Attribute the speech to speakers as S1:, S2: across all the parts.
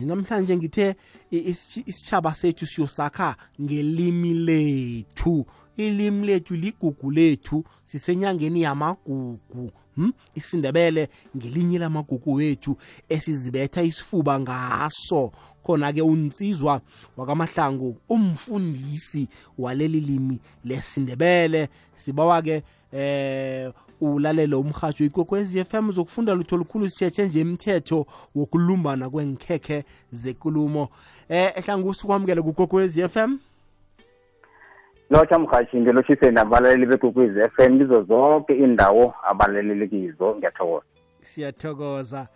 S1: namhlanje ngithe isitshaba sethu siyosakha ngelimi lethu ilimi lethu ligugu lethu sisenyangeni yamagugu hmm? isindebele ngelinye lamagugu wethu esizibetha isifuba ngaso khona-ke unsizwa wakamahlangu umfundisi waleli limi lesindebele sibawa-ke eh ulalele umhatsho ikwekwezi FM uzokufunda lutho lukhulu sithethe nje imithetho wokulumbana kwenkhekhe zekulumo. Eh ehlangu usukwamukele kukwekwezi FM
S2: lotsha mhashi ngelotshise nabalaleli bekwekwezi FM kizo zonke indawo abalaleli kizo ngiyathokoza.
S1: Siyathokoza.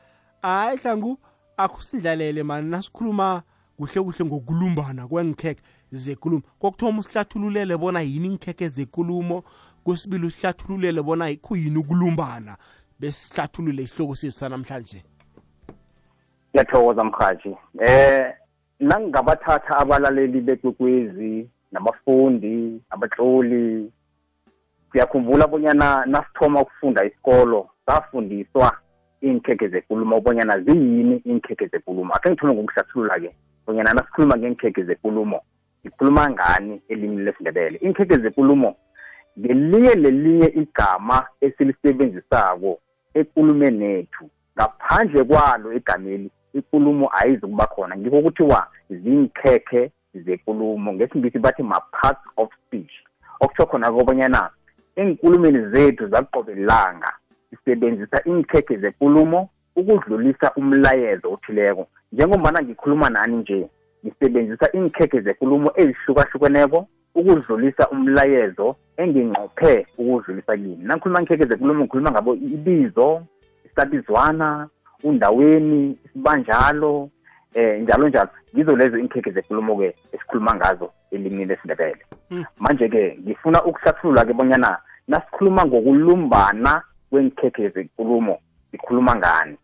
S1: Hayi hlangu akusindlalele mani nasikhuluma kuhle kuhle ngokulumbana kwenkhekhe zekulumo. Kokuthoma usihlathululele bona yini inkhekhe zekulumo kwesibili usihlathululele bona ikhuyini ukulumbana. Besihlathulule isihloko sethu sanamhlanje.
S2: Ngiyathokoza mhathi eh nangingabathatha abalaleli bekwekwezi nabafundi abatloli siyakhumbula bonyana nasithoma ukufunda isikolo safundiswa iinkhekhe zekulumo bonyana ziyini iinkhekhe zekulumo. Akhe ngithome ngokuhlathulula-ke bonyana nasikhuluma ngeenkhekhe zekulumo ngikhuluma ngani elimini lesindebele. Iinkhekhe zekulumo ngelinye lelinye igama esilisebenzisako ekulumeni ethu ngaphandle kwalo igameli ikulumo ayizukuba khona. Ngikho kuthiwa zinkhekhe zekulumo. Ngesingisi bathi ma-parts of speech. Okutsho khona kobanyana enkulumeni zethu zaqobelanga sisebenzisa iinkhekhe zekulumo ukudlulisa umlayezo othileko. Njengombana ngikhuluma nani nje ngisebenzisa iinkhekhe zekulumo ezihlukahlukeneko ukudlulisa umlayezo enginqophe ukudlulisa kimi. Nangikhuluma ngikheke zekulumo ngikhuluma ngabo ibizo isabizwana undaweni isibanjalo eh njalo njalo. Ngizo lezo inkhekhe zekulumo-ke esikhuluma ngazo elimini lesindebele. Hmm. manje-ke ngifuna ukuhlathulula-ke bonyana nasikhuluma ngokulumbana kwenkhekhe zekulumo sikhuluma ngani?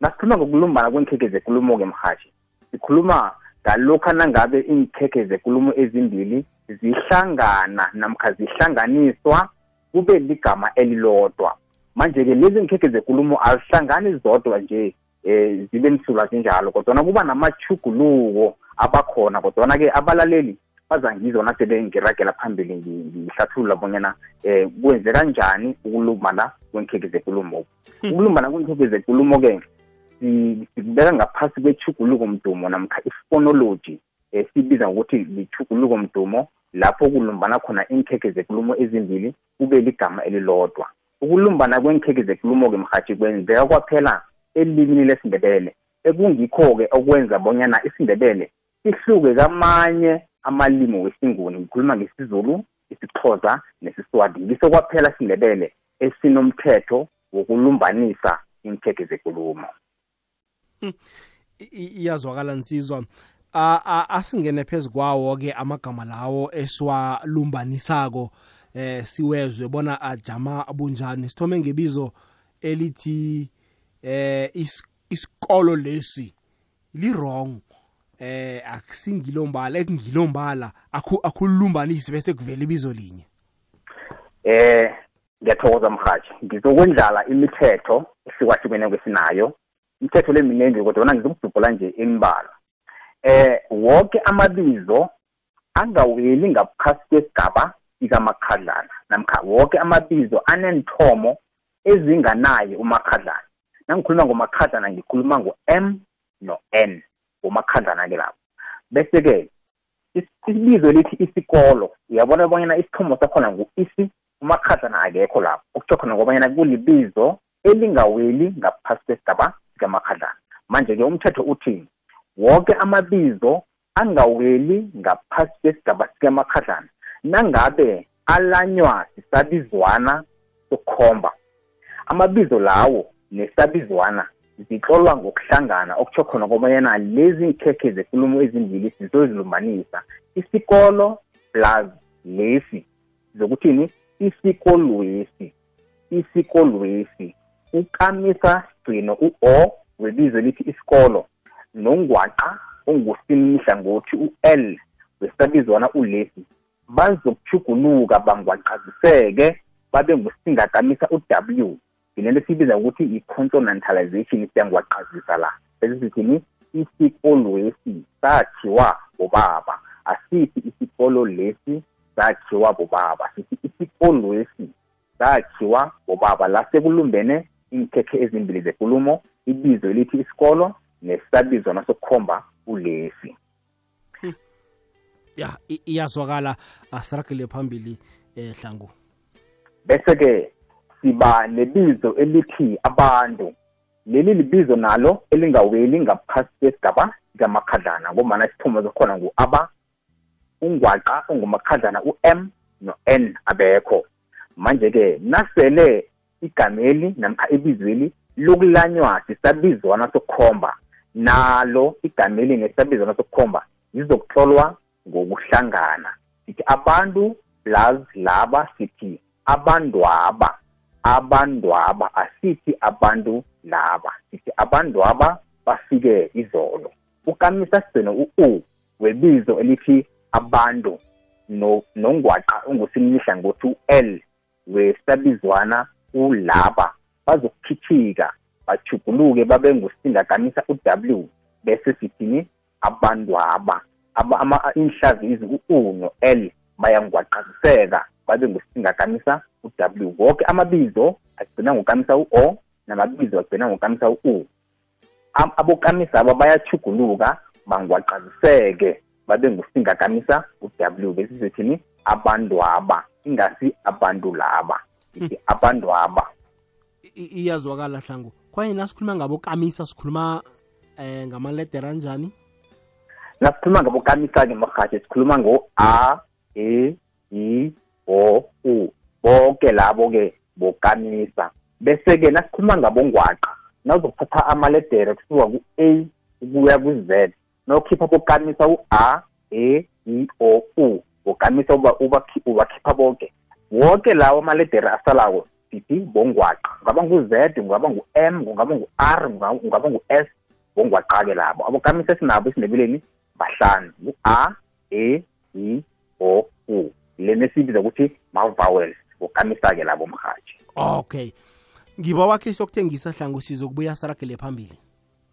S2: Nasikhuluma ngokulumbana kwenkhekhe zekulumo-ke mhashi sikhuluma ngalokhu nangabe iinkhekhe zekulumo ezimbili zihlangana namkha zihlanganiswa kube ligama elilodwa. Manje-ke lezi ngikhekhe zekulumo azihlangani zodwa nje eh zibe msulwa zinjalo kodwana kuba namachuguluko abakhona kodwana-ke abalaleli bazangizona sebe ngiragela phambili ngihlathulula bonyana eh kwenze kanjani ukulumbana kwenkhekhe zekulumo. Ukulumana ukulumbana kwenkhekhe zekulumo-ke sikubeka ngaphasi kwechuguluko mdumo namkha ifonology esibiza ngokuthi lichuguluko mdumo lapho kulumbana khona inkhekhe zekulumo ezimbili kube ligama elilodwa. Ukulumbana kwenkhekhe zekulumo-ke mhathi kwenzeka kwaphela elimini lesindebele. Ekungikho-ke okwenza bonyana isindebele sihluke kamanye amalimi wesinguni. Ngikhuluma ngesizulu isixhosa nesiswati. Ngiso kwaphela sindebele esinomthetho wokulumbanisa inkhekhe zekulumo.
S1: Hmm. iyazwakala nsizwa. Asingene phezu kwawo ke amagama lawo esiwalumbanisako eh siwezwe bona ajama bunjani. Sithome ngebizo elithi eh isikolo lesi li wrong eh akusingilombala ekungilombala akhulumbanisi bese kuvela ibizo linye.
S2: Eh ngiyathokoza mhathi ngizokwendlala imithetho ehlukahlukene kwesinayo. Imithetho leminingi kodwa ngizokudubhula nje embalwa eh wonke amabizo angaweli ngaphasi kwesigaba sikaMakhadlana namkha wonke amabizo anenthomo ezinganayo uMakhadlana nangikhuluma ngoMakhadlana ngikhuluma ngo-M no-N uMakhadlana ke lapho. Bese ke isibizo lithi isikolo uyabona bonyana isithomo sakhona ngu-isi uMakhadlana akekho lapho. Okutsho khona ngobanyana kulibizo elingaweli ngaphasi kwesigaba sikaMakhadlana manje-ke umthetho uthini? Wonke amabizo angaweli ngaphasi kwesigaba sikamakhadlana nangabe alanywa sisabizwana sokukhomba. Amabizo lawo nesabizwana zitlolwa ngokuhlangana okutsho khona kobanyana lezi nkhekhe zekulumo ezimbili sizozilumbanisa isikolo plus lesi zokuthini? Isikolwesi isikolwesi ukamisa sigcino u-o webizo lithi isikolo. Nongwaqa ongusimihla ngothi u-l wesabizwana ulesi bazokuchuguluka bangwaqaziseke babe ngusingakamisa u-w. Yilento esibiza ukuthi i-consonantalization siyangwaqazisa la. Bese sithini isikolo lesi sakhiwa bobaba. Asithi isikolo lesi sakhiwa bobaba. Sithi isikolo lesi sakhiwa bobaba. La sekulumbene inkhekhe ezimbili zekulumo ibizo elithi isikolo nesabizwana sokukhomba ulesi
S1: ya iyazwakala asiragele phambili eh hlangu.
S2: Bese ke siba nebizo elithi abantu. Leli libizo nalo elingaweli ngaphasi kwesigaba sikamakhadlana ngombana isithumo zakhona ngu-aba ungwaqa ongumakhadlana u-m no-n abekho. Manje-ke nasele igameli namkha ibizweli lokulanywa sisabizwana sokukhomba nalo igameli nesabizwana sokukhomba zizokuhlolwa ngokuhlangana. Sithi abantu plus laba sithi abantwaba abantwaba asithi abantu laba. Sithi abantwaba bafike izolo. Ukamisa sigcino u-u webizo elithi abantu no- nongwaqa ongusimlihla ngothi u-l wesabizwana ulaba. Bazokukhithika bajuguluke babe ngusingakamisa u-w bese sithini? Abantwaba. Aba ama inhlazi izi u-u no-l bayangwaqaziseka babe ngusingakamisa u-w. Wonke amabizo agcina ngokamisa u-o namabizo agcina ngokamisa u-u. Am- abokamisa aba bayachuguluka bangwaqaziseke babe ngusingakamisa u-w. Bese sithini? Abantwaba. Ingasi abantu laba. Ithi abantwaba.
S1: I- i- iyazwakala hlangu kwaye nasikhuluma ngabo kamisa sikhuluma eh ngamaledera anjani
S2: nasikhuluma ngabokamisa-ke marhatshi sikhuluma ngo-a e i o u. Bonke labo-ke bokamisa bese-ke nasikhuluma ngabongwaqa nawuzokuthatha amaledere kusuka ku-a ukuya ku-z nawukhipha bokamisa u-a e i o u. Bokamisa uba- ubakhi- ubakhipha bonke wonke lawo amaledere asalako sithi bongwaqa. Kungaba ngu-z kungaba ngu-m kungaba ngu-r kungaba ngu-s bongwaqa-ke labo. Abokamisa esinabo esindebeleni bahlanu u-a e i o u. Lena esibiza ukuthi ma-vowels bokamisa-ke labo mhaji
S1: okay. Ngiba wakhe sokuthengisa hlango sizokubuya saragele phambili.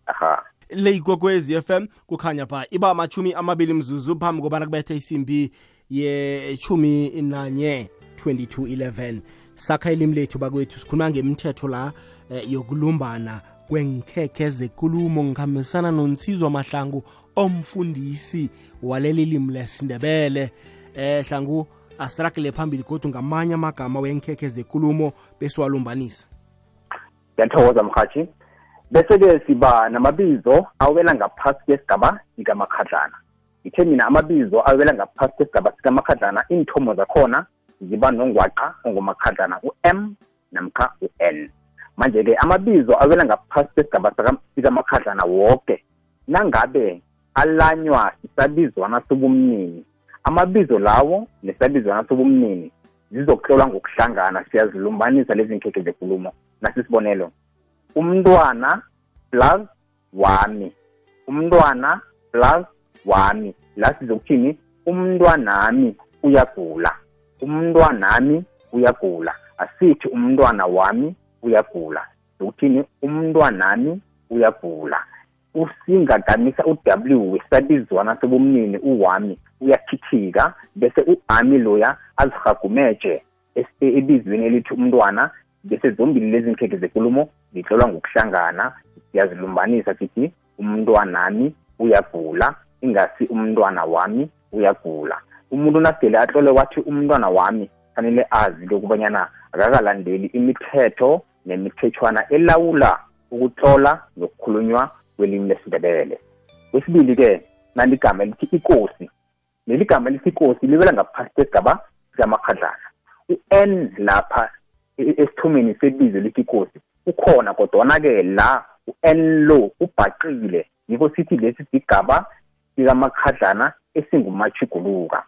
S2: Aha.
S1: Le ikwekwezi FM kukhanya pha iba amachumi amabili mzuzu phambi kobana kubetha isimbi yechumi nanye 2211 sakha ilimi lethu bakwethu sikhuluma ngemithetho la eh, yokulumbana kwenkhekhe zekulumo ngikhambisana nonsizwa mahlangu omfundisi waleli limi lesindebele. Eh hlangu asiragele phambili kodwa ngamanye amagama wenkhekhe zekulumo besiwalumbanisa
S2: ngiyathokoza mhathi bese-ke siba namabizo awela ngaphasi kwesigaba sikamakhadlana ithe mina amabizo awela ngaphasi kwesigaba sikamakhadlana iinthomo zakhona ziba nongwaqa ongumakhadlana u-m namkha u-n. Manje-ke amabizo awela ngaphasi kwesigaba sikamakhadlana woke. Nangabe alanywa isabizwana sobumnini amabizo lawo nesabizwana sobumnini zizokuhlolwa ngokuhlangana. Siyazilumbanisa lezi nkhekhe zekulumo. Nasisibonelo umntwana plus wami umntwana plus wami la sizokuthini? Umntwanami uyagula umntwanami uyagula. Asithi umntwana wami uyagula. Zokuthini umntwanami uyagula. Usingaganisa u-w wesabizwana sobumnini uwami uyakhithika bese u-ami loya azihagumeje e- ebizweni elithi umntwana bese zombili lezi nkhekhe zekulumo zihlolwa ngokuhlangana siyazilumbanisa sithi umntwanami uyagula ingasi umntwana wami uyagula umuntu nasele atlole wathi umntwana wami fanele azi lokubanyana akakalandeli imithetho nemithetshwana elawula ukutlola nokukhulunywa kwelimi lesindebele. Kwesibili-ke naligama lithi ikosi. Leli gama lithi ikosi libela ngaphasi kwesigaba sikamakhadlana u-n lapha e- esithomeni sebizo lithi ikosi ukhona kodwana-ke la u-n lo ubhaqile. Yiko sithi lesi sigaba sikamakhadlana esingumachuguluka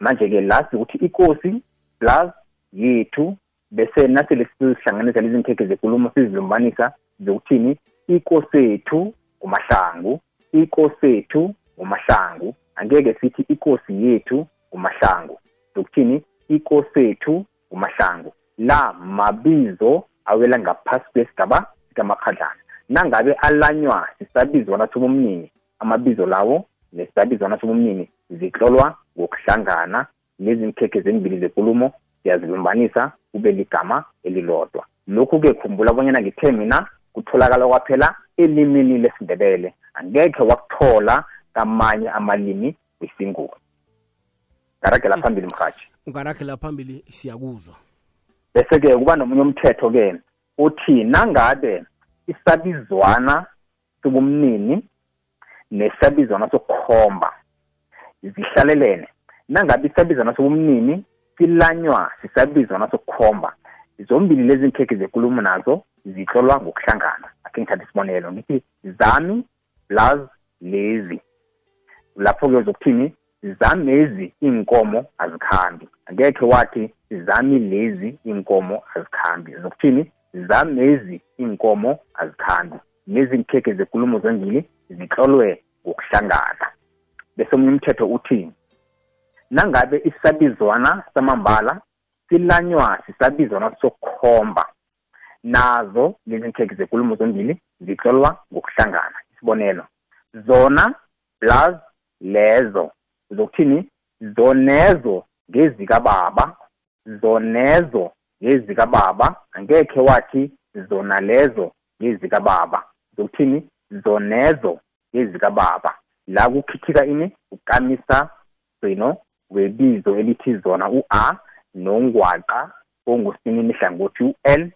S2: manje-ke la sikuthi ikosi plus yethu bese nasele sizihlanganisa lezi nkhekhe zekulumo sizilumbanisa zokuthini? Ikosethu ikosi ikosethu ngumahlangu. Angeke sithi ikosi yethu ngumahlangu. Zokuthini? Ikosi ikosethu ngumahlangu. La mabizo awela ngaphasi kwesigaba sikamakhadlana nangabe alanywa sisabizwana sobumnini amabizo lawo nesabizwana sobumnini zitlolwa ngokuhlangana lezi nkhekhe zembili zekulumo siyazilumbanisa kube ligama elilodwa. Lokhu-ke khumbula bonyana ngithe mina kutholakala kwaphela elimini lesindebele. Angekhe wakuthola kamanye amalimi wesinguni ngaragela phambili mhathi
S1: ungaragela phambili siyakuzwa.
S2: Bese-ke kuba nomunye umthetho-ke uthi nangabe isabizwana sobumnini nesabizwana sokukhomba zihlalelene nangabe isabizwana sobumnini silanywa sisabizwa nasokukhomba zombili lezi nkhekhe zekulumo nazo zihlolwa ngokuhlangana. Akhe ngithatha isibonelo ngithi zami plus lezi. Lapho-ke uzokuthini zamezi iy'nkomo azikhambi. Angekhe wathi zami lezi iy'nkomo azikhambi. Zokuthini? Zamezi iy'nkomo azikhambi. Lezi nkhekhe zekulumo zombili zihlolwe ngokuhlangana bese omunye umthetho uthini? Nangabe isabizwana samambala silanywa sisabizwana sokukhomba nazo lezi nkhekhe zekulumo zombili zihlolwa ngokuhlangana. Isibonelo zona plus lezo uzokuthini zonezo ngezikababa zonezo ngezikababa angekhe wathi zona lezo ngezikababa uzokuthini zonezo ngezikababa. La kukhithika ini ukamisa gcino webizo elithi zona u-a nongwaqa ongusinini hlangothi u-l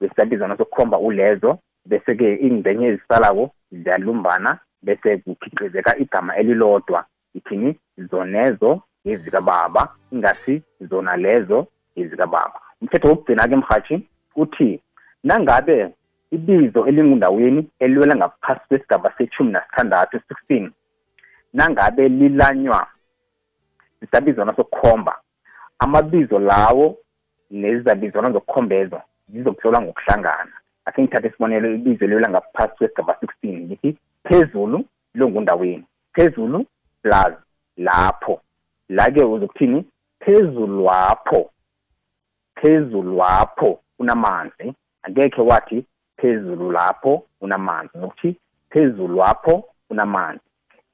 S2: besabizana sokukhomba ulezo bese-ke ingcenye ezisalako ziyalumbana bese kukhiqizeka igama elilodwa ithini zonezo ngezikababa ingasi zona lezo ngezikababa. Umthetho wokugcina-ke mhathi uthi nangabe ibizo elingundaweni eliwela ngaphasi kwesigaba sethumi nasithandathu sixteen. Nangabe lilanywa isabizwana sokukhomba amabizo lawo nezabizwana zokukhombezwa zizokuhlolwa ngokuhlangana. Akhe ngithatha isibonelo ibizo eliwela ngaphasi kwesigaba sixteen ngithi phezulu longundaweni. Phezulu plus lapho. La-ke uzokuthini phezulwapho phezulwapho kunamanzi. Angekhe wathi phezulu lapho unamanzi nokuthi phezulwapho unamanzi.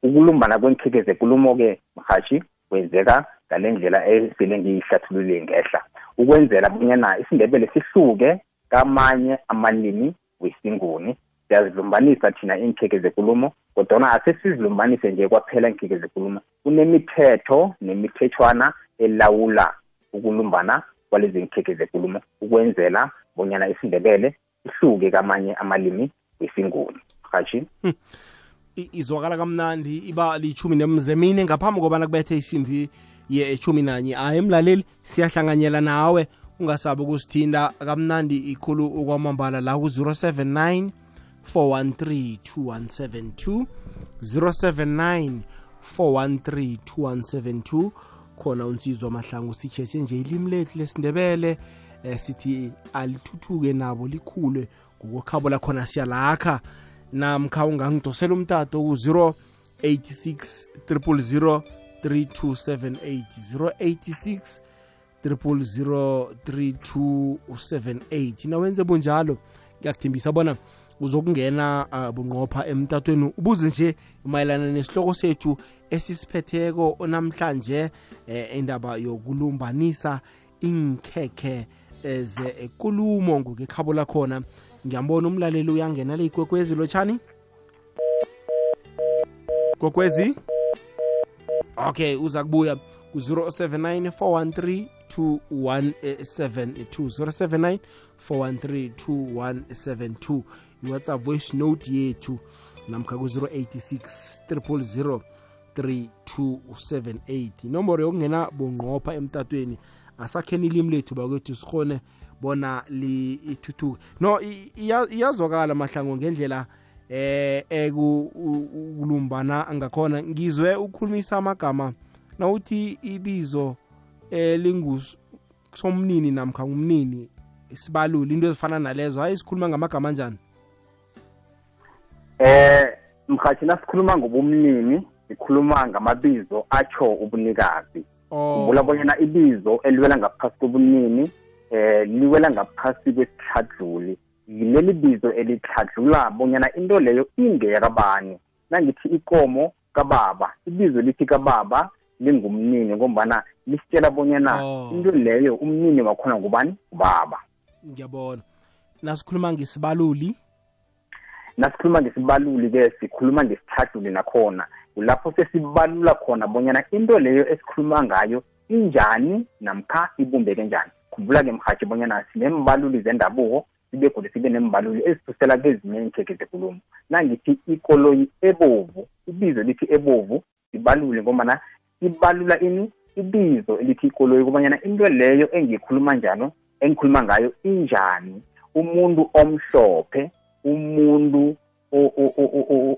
S2: Ukulumbana kwenkheke zekulumo-ke mhashi kwenzeka ngale ndlela esele ngiyihlathulule ngehla. Ukwenzela bonyana isindebele sihluke kamanye amalimi wesinguni. Siyazilumbanisa thina iinkheke zekulumo kodwana asesizilumbanise nje kwaphela iinkheke zekulumo. Kunemithetho nemithetshwana elawula ukulumbana kwalezi nkheke zekulumo ukwenzela bonyana isindebele ihluke kamanye amalimi wesinguni. Hashi
S1: izwakala kamnandi iba lichumi nemzemine ngaphambi kobana kubethe isimbi yechumi nanye. Hayi mlaleli siyahlanganyela nawe. Ungasabi ukusithinda kamnandi ikhulu okwamambala la ku-079 413 2172 079 413 2172 khona unsizwa mahlangu sitshetshe nje ilimi lethu lesindebele. Eh, sithi alithuthuke nabo likhule ngokukhabo lakhona siyalakha namkha ungangidosela umtato ku-086 000 3278 086 3278 nawenze bunjalo. Ngiyakuthembisa bona uzokungena uh, bunqopha emtatweni. Ubuze nje mayelana nesihloko sethu esisiphetheko namhlanje eh, indaba yokulumbanisa inkhekhe eh, ekulumo ngokekhabo khona ngiyambona umlaleli uyangena le ikwekwezi lotshani? Kokwezi okay uza kubuya ku-079 413 2172 079 413 2172 iwhatsapp voice note yethu namkha ku-086 000 3278 inomboro yokungena bunqopha emtatweni asakheni ilimi lethu bakwethu sikhone bona lithuthuke. No iyazwakala mahlango ngendlela eh ekulumbana ngakhona. Ngizwe ukukhulumisa amagama nawuthi ibizo elingusomnini namkha ngumnini sibalule into ezifana nalezo. Hayi sikhuluma ngamagama njani
S2: eh mkhathi nasikhuluma ngobumnini ikhuluma ngamabizo atsho ubunikazi khumbula bonyana ibizo eliwela ngaphasi kobunini eh liwela ngaphasi kwesihladluli yileli bizo elitlhadlula bonyana into leyo ingeyakabani nangithi ikomo kababa ibizo lithi kababa lingumnini ngombana lisitshela bonyana
S1: Oh.
S2: into leyo umnini wakhona ngubani? Ubaba.
S1: Ngiyabona. Nasikhuluma ngesibaluli?
S2: Nasikhuluma ngesibaluli-ke sikhuluma ngesithadluli nakhona. Kulapho sesibalula khona bonyana into leyo esikhuluma ngayo injani namkha ibumbeke njani. Khumbula-ke mhathi bonyana sinembaluli zendabuko sibe godi sibe nembaluli ezisusela kwezinye iinkhekhe zekulumo nangithi ikoloyi ebovu ibizo lithi ebovu sibalule ngombana sibalula ini ibizo elithi ikoloyi kubanyana into leyo engiyikhuluma njalo engikhuluma ngayo injani. Umuntu omhlophe umuntu o- o- o- o- o-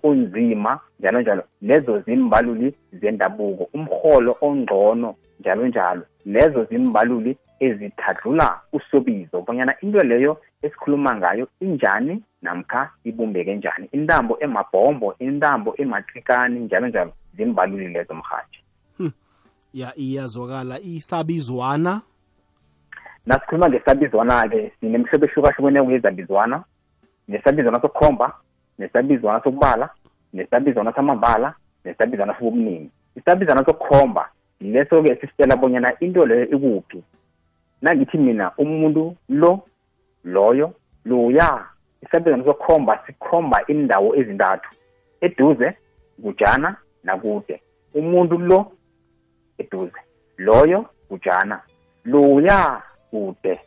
S2: onzima njalo njalo. Lezo zimbaluli zendabuko umholo ongcono njalo njalo. Lezo zimbaluli ezithadlula usobizo bonyana into leyo esikhuluma ngayo injani namkha ibumbeke njani. Intambo emabhombo intambo ematrikani njalo njalo. Zimbaluli lezo mhathi
S1: ya iyazwakala. Isabizwana?
S2: Nasikhuluma ngesabizwana-ke sinemhlobo ehlukahlukeneko yezabizwana. Nesabizwana sokukhomba nesabizwana sokubala nesabizwana samambala nesabizwana sobumnini. Isabizwana sokukhomba leso-ke sisitela bonyana into leyo ikuphi nangithi mina umuntu lo loyo loya isabizwana sokukhomba sikhomba indawo ezintathu. Eduze kujana nakude. Umuntu lo eduze. Loyo kujana. Loya kude.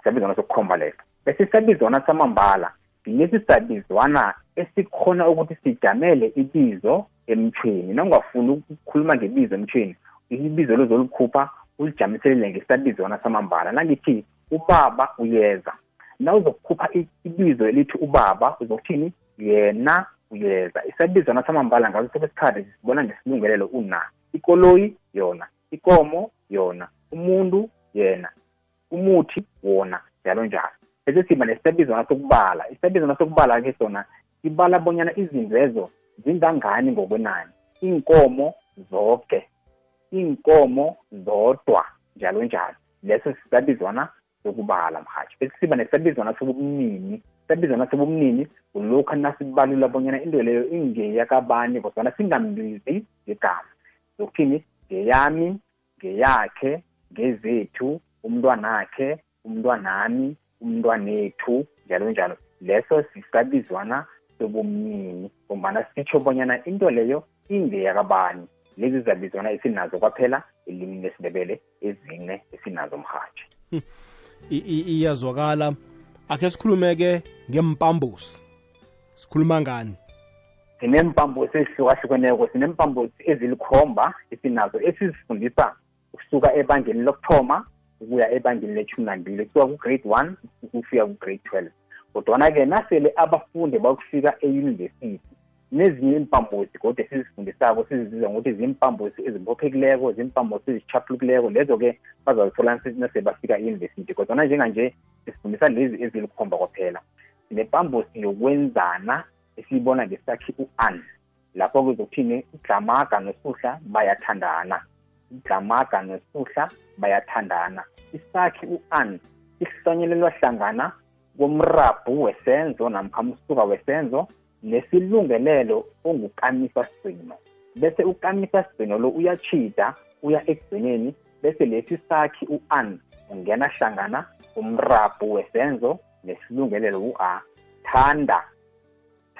S2: Isabizwana sokukhomba leso. Bese isabizwana samambala ngilesi sabizwana esikhona ukuthi sijamele ibizo emthweni nangafuni ukukhuluma ngebizo emthweni ibizo lozolikhupha ulijamiselele ngesabizwana samambala. Nangithi ubaba uyeza. Na uzokukhupha ibizo elithi ubaba uzokuthini? Yena uyeza. Isabizwana samambala soke isikhathi sisibona ngesilungelelo una. Ikoloyi yona. Ikomo yona. Umuntu yena. Umuthi wona. Njalo njalo bese siba nesisabizwana sokubala isabizwana sokubala-ke sona sibala bonyana izimvezo zingangani ngokwenani? Iinkomo zoke iinkomo zodwa njalo njalo. Leso sisabizwana sokubala mhathi bese siba nesabizwana sobumnini isabizwana sobumnini kulokhu nasibalula bonyana into leyo ingeyakabani kodwana singambizi ngegama. Zokuthini ngeyami ngeyakhe ngezethu umntwanakhe umntwanami umntwanethu njalo njalo. Leso sisabizwana sobumnini ngombana sitsho bonyana into leyo ingeyakabani. Lezi zabizwana esinazo kwaphela elimini lesindebele ezine esinazo mhathi
S1: I- i- iyazwakala. Akhe sikhulume-ke ngempambusi sikhuluma ngani?
S2: Sinempambosi ezihlukahlukeneko sinempambosi ezilikhomba esinazo esizifundisa ukusuka ebangeni lokuthoma ukuya ebangeni lethumi nambili kusuka ku-grade one ukufika ku-grade twelve. Kodwana-ke nasele abafundi bakufika eyunivesithi nezinye iimpambosi kodwa esizifundisako sizibiza ngokuthi ziimpambosi ezibophekileko ziimpambosi ezichaphulukileko lezo-ke bazazithola nasele bafika eyunivesithi. Kodwana njenganje sifundisa lezi ezilikhomba kwaphela sinepambosi yokwenzana esiyibona ngesakhi u-an lapho kuzokuthini? Uglamaga nosuhla bayathandana. Uglamaga nosuhla bayathandana. Isakhi u-an sihlonyelelwa hlangana komrabhu wesenzo namkha umsuka wesenzo nesilungelelo ongukamisa sigcino bese ukamisa sigcino lo uyachida uya ekugcineni bese lesi sakhi u-an ungena hlangana umrabhu wesenzo nesilungelelo u-a. Thanda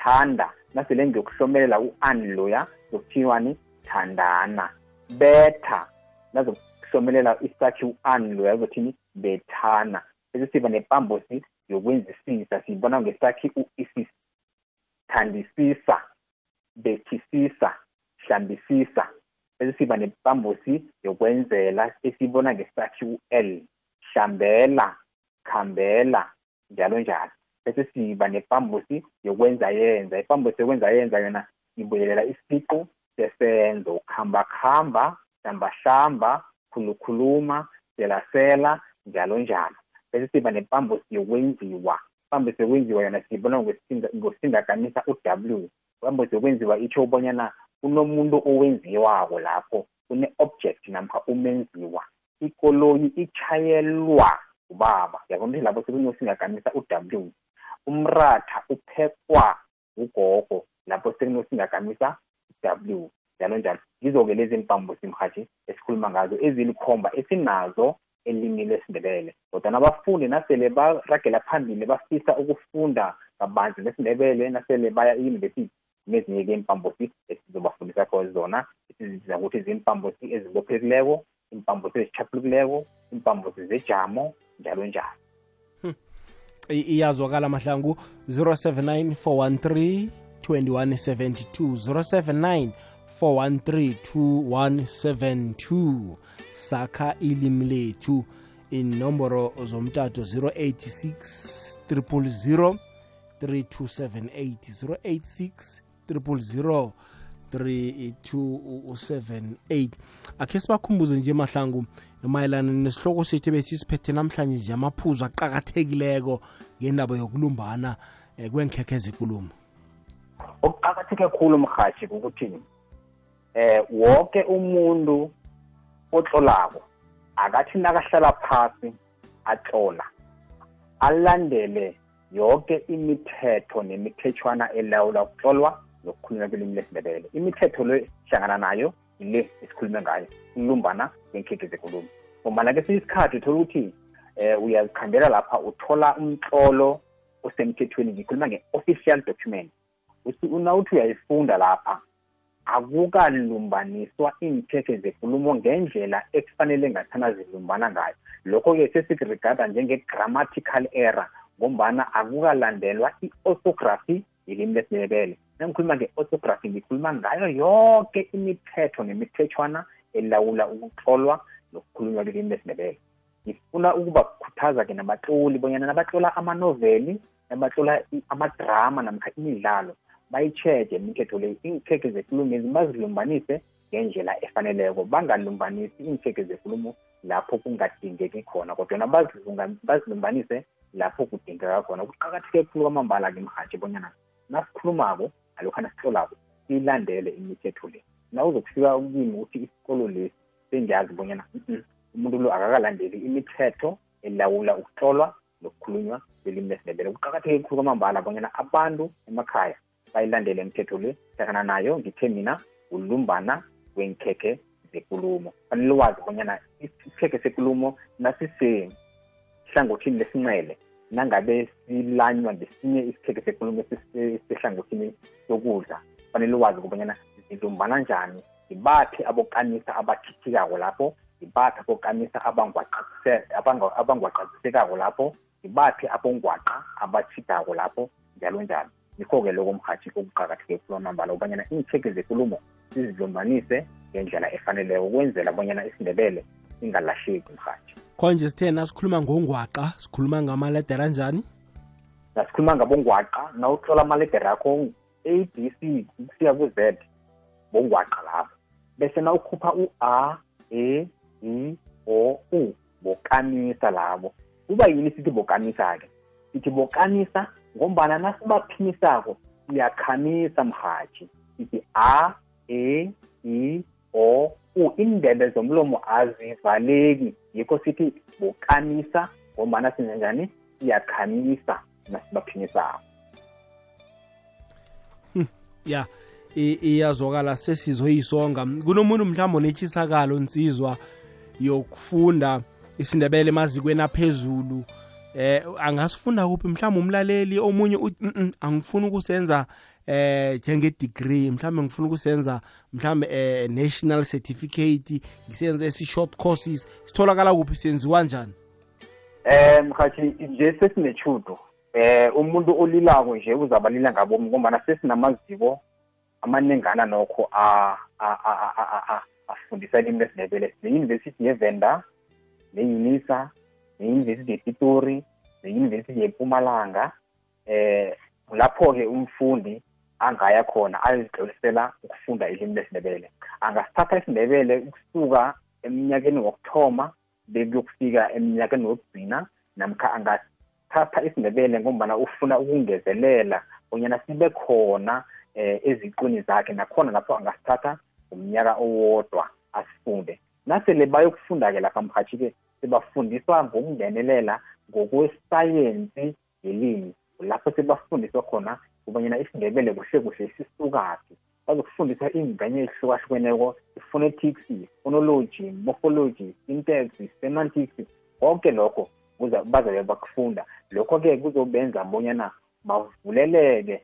S2: thanda. Nasele ngiyokuhlomelela u-an loya zokuthiwani thandana. Betha nazokuhlomelela isakhi u-an loya zothini bethana. Bese siba nepambosi yokwenzisisa siyibona ngesakhi u-isis thandisisa bethisisa hlambisisa. Bese siba nepambosi yokwenzela esiyibona ngesakhi u-l hlambela khambela njalo njalo. Bese siba nepambosi yokwenza yenza. Ipambosi yokwenza yenza yona ibuyelela isiqu sesenzo ukuhamba khamba hlamba hlamba khulukhuluma selasela njalo njalo bese siba nepambosi yokwenziwa. Ipambosi yokwenziwa yona siyibona ngosingakamisa u-w. Ipambosi yokwenziwa itsho ubonyana kunomuntu owenziwako lapho kune-object namkha umenziwa. Ikoloyi ichayelwa ubaba yabona ukuthi lapho sekunosingakamisa u-w. Umratha uphekwa ugogo lapho sekunosingagamisa w njalo njalo. Ngizo-ke lezi mpambo simhathi esikhuluma ngazo ezilikhomba esinazo elimi lesindebele. Kodwa nabafundi nasele baragela phambili bafisa ukufunda kabanzi lesindebele nasele baya eyunivesithi nezinye-ke impambosi esizobafundisa kho zona esizibiza ukuthi zimpambosi ezibophekileko impambosi ezichaphulukileko impambosi zejamo njalo njalo.
S1: Iyazwakala mahlangu 079 413 2172 079 413 2172 sakha ilimi lethu. Inomboro zomtato 086 000 3278 086 000 3278 akhe sibakhumbuze nje mahlangu mayelana nesihloko sethu besisiphethe namhlanje nje amaphuzu aqakathekileko ngendaba yokulumbana um kwenkhekhe ezekulumo
S2: okuqakatheke khulu mhathi ukuthi eh wonke umuntu otlolako akathi nakahlala phasi atlola alandele yonke imithetho nemithetshwana elawula ukutlolwa nokukhulunywa kwelimi lesindebele. Imithetho le hlangana nayo ile esikhulume ngayo ukulumbana kwenkhekhe zekulumo ngombana kesinye isikhathi uthola ukuthi um uyazikhambela lapha uthola umtlolo osemthethweni ngikhuluma nge-official document. Unawuthi uyayifunda lapha akukalumbaniswa iinthekhe zekulumo ngendlela ekufanele ngathana zilumbana ngayo. Lokho-ke sesikurigada njenge-grammatical error ngombana akukalandelwa i-orthography yilimi lesindebele. Nangikhuluma nge-orthography ngikhuluma ngayo yonke imithetho nemithethwana elawula ukutlolwa nokukhulunywa kwilimi lesindebele. Ngifuna ukubakhuthaza-ke nabatloli bonyana nabatlola amanoveli nabatlola amadrama namkha imidlalo bayitsheje imithetho le iinkhekhe zekulumo bazilumbanise ngendlela efaneleko bangalumbanisi iinkhekhe zekulumo lapho kungadingeki khona kodwa bazilumbanise lapho kudingeka khona. Kuqakatheke khulu kwamambala-ke mhatshi bonyana nasikhulumako alokhana sihlolako siyilandele imithetho le. Na uzokufika kimi ukuthi isikolo lesi sengiyazi bonyana umuntu lo akakalandeli imithetho elawula ukuhlolwa nokukhulunywa kwelimi lesindebele. Kuqakatheke khulu kwamambala bonyana abantu emakhaya bayilandele imithetho le hlakana nayo ngithe mina ulumbana wenkhekhe zekulumo. Fanele wazi bonyana isikhekhe sekulumo nasisehlangothini lesinqele nangabe silanywa ngesinye isikhekhe sekulumo sehlangothini sokudla. Fanele wazi kubonyana zilumbana njani ngibaphi abokamisa abakhithikako lapho ibaphi abokanisa abangwaqaqisekako lapho ngibaphi abongwaqa abathidako lapho njalo njalo yikho-ke loko mhathi okuqakatheke khulu amambala ubanyana iintheke zekulumo sizilumbanise ngendlela efaneleyo ukwenzela bonyana isindebele singalahleki mhathi
S1: konje sithe nasikhuluma ngongwaqa sikhuluma ngamaledera njani
S2: nasikhuluma ngabongwaqa nawuthola amaledera akho a b c kusiya ku-z bongwaqa lapho. Bese nawukhupha u-a e i o u bokamisa labo. Kuba yini sithi bokamisa-ke? Sithi bokamisa ngombana nasibaphimisako siyakhamisa mhathi sithi a e i o u. Indebe zomlomo azivaleki. Yikho sithi bokamisa ngombana sinenjani siyakhamisa nasibaphimisako.
S1: Ya iyazwakala sesizoyisonga. Kunomuntu mhlawumbe onetshisakalo nsizwa yokufunda isindebele emazikweni aphezulu eh angasifunda kuphi? Mhlawumbe umlaleli omunye angifuni ukusenza eh njenge degree. Mhlawumbe ngifuna ukusenza mhlawumbe eh national certificate ngisenze esi short courses. Sitholakala kuphi? Senziwa njani?
S2: Eh mhathi nje sesinechudo. Eh umuntu olilako nje uzabalila ngabomi ngombana sesinamaziko amaningana nokho afundisa ilimi lesindebele ne-university yevenda ne-unisa ne-university yepitori ne-university yempumalanga eh lapho-ke umfundi angaya khona ayozihlolisela ukufunda ilimi lesindebele. Angasithatha isindebele ukusuka eminyakeni wokuthoma bekuyokufika eminyakeni wokugcina namkha angathatha isindebele ngombana ufuna ukungezelela bonyana sibe khona eh eziqini zakhe nakhona lapho angasithatha umnyaka owodwa asifunde. Nasele bayokufunda-ke lapha mhathi-ke sibafundiswa ngokungenelela ngokwesayensi yelimi. Lapho sebafundiswa khona ubanyana isindebele kuhle kuhle sisukaphi. Bazokufundiswa iy'ngane ezihlukahlukeneko i-phonetics phonology morphology syntax semantics konke lokho bazabe bakufunda. Lokho-ke kuzobenza bonyana bavuleleke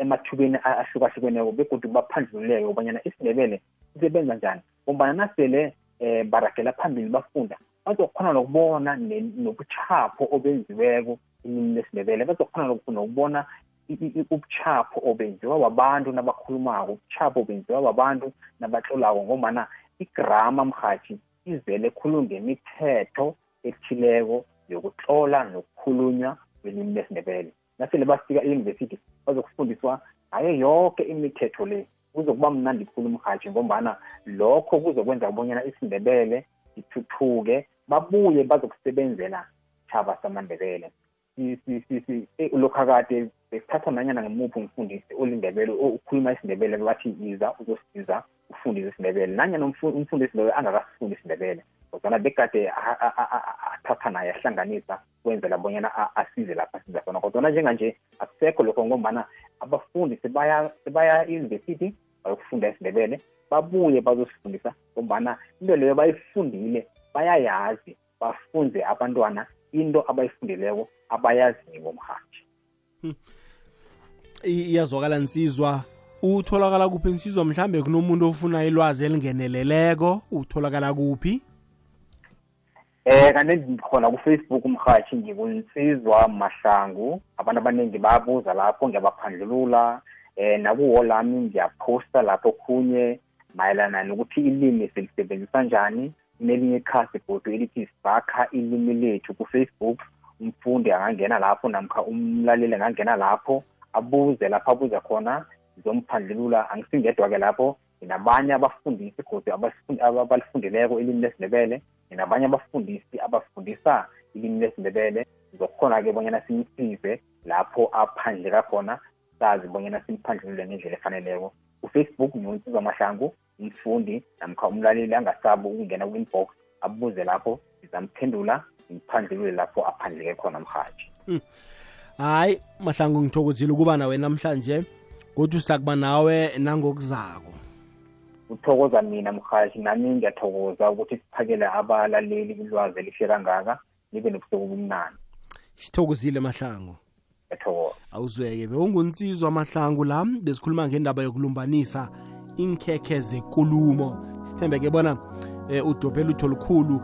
S2: emathubeni ahlukahlukeneko begodwa baphandlululeke ubanyana isindebele sisebenza njani. Ngombana nasele um baragela phambili bafunda bazokhona nokubona nobuchapho obenziweko ilimi lesindebele bazokhona nokubona ubuchapho obenziwa babantu nabakhulumako ubuchapho obenziwa babantu nabatlolako ngombana igrama mhathi izele khulu ngemithetho ethileko yokutlola nokukhulunywa kwelimi lesindebele nasele bafika eyunivesithi bazokufundiswa ngayo yonke imithetho le kuzokuba mnandi khulu mhathi ngombana lokho kuzokwenza kubonyana isindebele sithuthuke babuye bazokusebenzela thaba samandebele. Lokhu akade bekuthatha nanyana ngemuphi umfundisi olindebele ukhuluma isindebele bathi iza uzosiza ufundise isindebele nanyana umfundisi loyo angakasifundi isindebele kodwana begade athatha naye ahlanganisa kwenzela bonyana asize lapha asiza khona. Kodwana njenganje akusekho lokho ngombana abafundi sebaya sebaya e-university bayokufunda isindebele babuye bazosifundisa ngombana into leyo bayifundile bayayazi bafunze abantwana into abayifundileko abayaziwo mhathi
S1: iyazwakala nsizwa. Utholakala kuphi nsizwa? Mhlambe kunomuntu ofuna ilwazi elingeneleleko utholakala kuphi?
S2: Eh kanti khona ku-facebook umhathi ngikunsizwa mahlangu. Abantu abaningi babuza lapho ngiyabaphandlulula eh nakuwo lami ngiyaphosta lapho khunye mayelana nokuthi ilimi silisebenzisa njani. Kunelinye ikhasi bhodo elithi sibakha ilimi lethu ku-facebook. Umfundi angangena lapho namkha umlaleli angangena lapho abuze lapho abuza khona ngizomphandlulula angisingedwa-ke lapho nginabanye abafundisi godi abalifundileko ilimi lesindebele nginabanye abafundisi abafundisa ilimi lesindebele. Ngizokhona-ke bonyana simsize lapho aphandleka khona sazi bonyana simphandlulule ngendlela efaneleko. Ufacebook ngiwunsiza amahlangu umfundi namkha umlaleli angasabi ukungena ku-inbox abuze lapho ngizamphendula ngiphandlulule lapho aphandleke khona mhaji
S1: hayi mahlangu ngithokozile ukuba nawe namhlanje kodwa usakuba nawe nangokuzako.
S2: Uthokoza mina mhashi nami ngiyathokoza ukuthi siphakele abalaleli ulwazi elihle kangaka nibe nobusuku obumnani
S1: sithokozile mahlangu
S2: ngiyathokoza
S1: awuzweke bewungunsizwa amahlangu la besikhuluma ngendaba yokulumbanisa inkhekhe zekulumo. Sithembeke bona um udobhela utho lukhulu